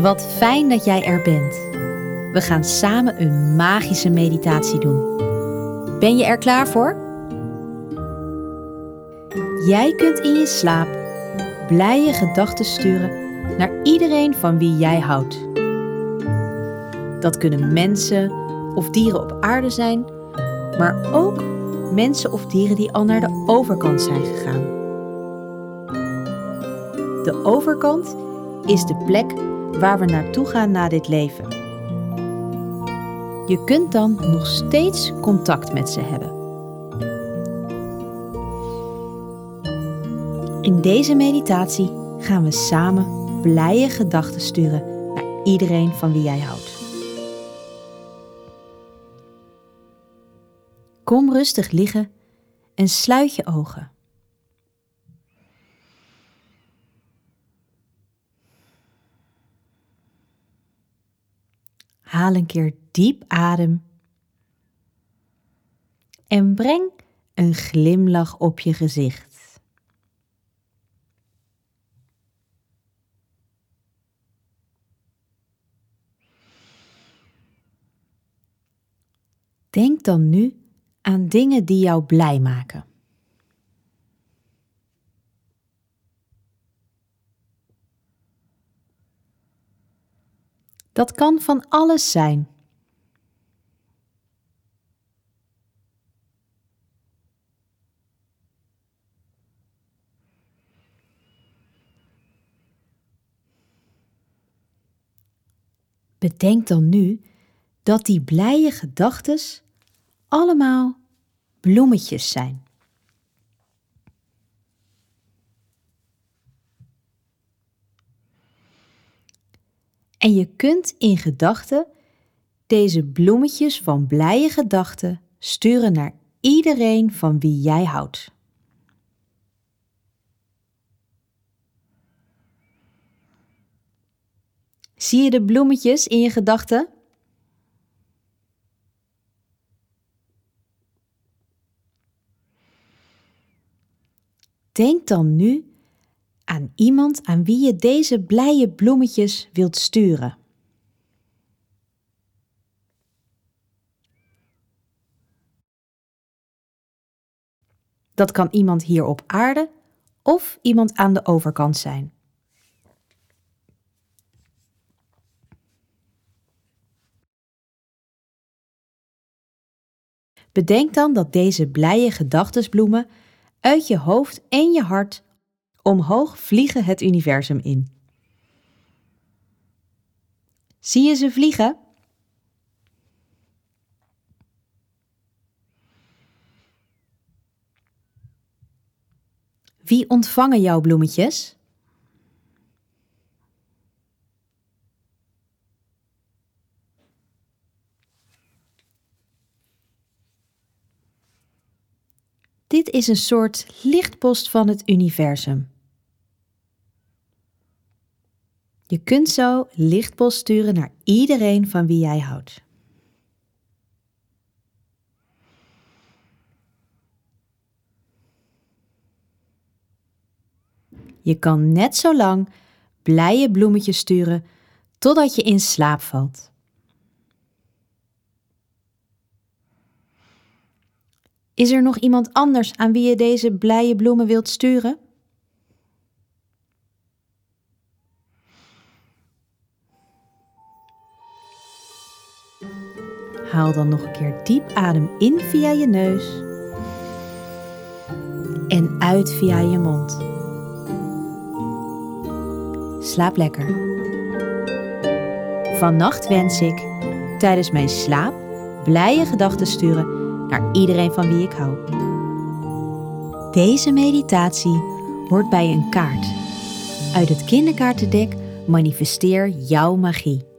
Wat fijn dat jij er bent. We gaan samen een magische meditatie doen. Ben je er klaar voor? Jij kunt in je slaap blije gedachten sturen naar iedereen van wie jij houdt. Dat kunnen mensen of dieren op aarde zijn, maar ook mensen of dieren die al naar de overkant zijn gegaan. De overkant is de plek waar we naartoe gaan na dit leven. Je kunt dan nog steeds contact met ze hebben. In deze meditatie gaan we samen blije gedachten sturen naar iedereen van wie jij houdt. Kom rustig liggen en sluit je ogen. Haal een keer diep adem en breng een glimlach op je gezicht. Denk dan nu aan dingen die jou blij maken. Dat kan van alles zijn. Bedenk dan nu dat die blije gedachten allemaal bloemetjes zijn. En je kunt in gedachten deze bloemetjes van blije gedachten sturen naar iedereen van wie jij houdt. Zie je de bloemetjes in je gedachten? Denk dan nu aan iemand aan wie je deze blije bloemetjes wilt sturen. Dat kan iemand hier op aarde of iemand aan de overkant zijn. Bedenk dan dat deze blije gedachtesbloemen uit je hoofd en je hart omhoog vliegen het universum in. Zie je ze vliegen? Wie ontvangen jouw bloemetjes? Dit is een soort lichtpost van het universum. Je kunt zo lichtpost sturen naar iedereen van wie jij houdt. Je kan net zo lang blije bloemetjes sturen totdat je in slaap valt. Is er nog iemand anders aan wie je deze blije bloemen wilt sturen? Haal dan nog een keer diep adem in via je neus en uit via je mond. Slaap lekker. Vannacht wens ik tijdens mijn slaap blije gedachten sturen naar iedereen van wie ik hou. Deze meditatie hoort bij een kaart. Uit het kinderkaartendek manifesteer jouw magie.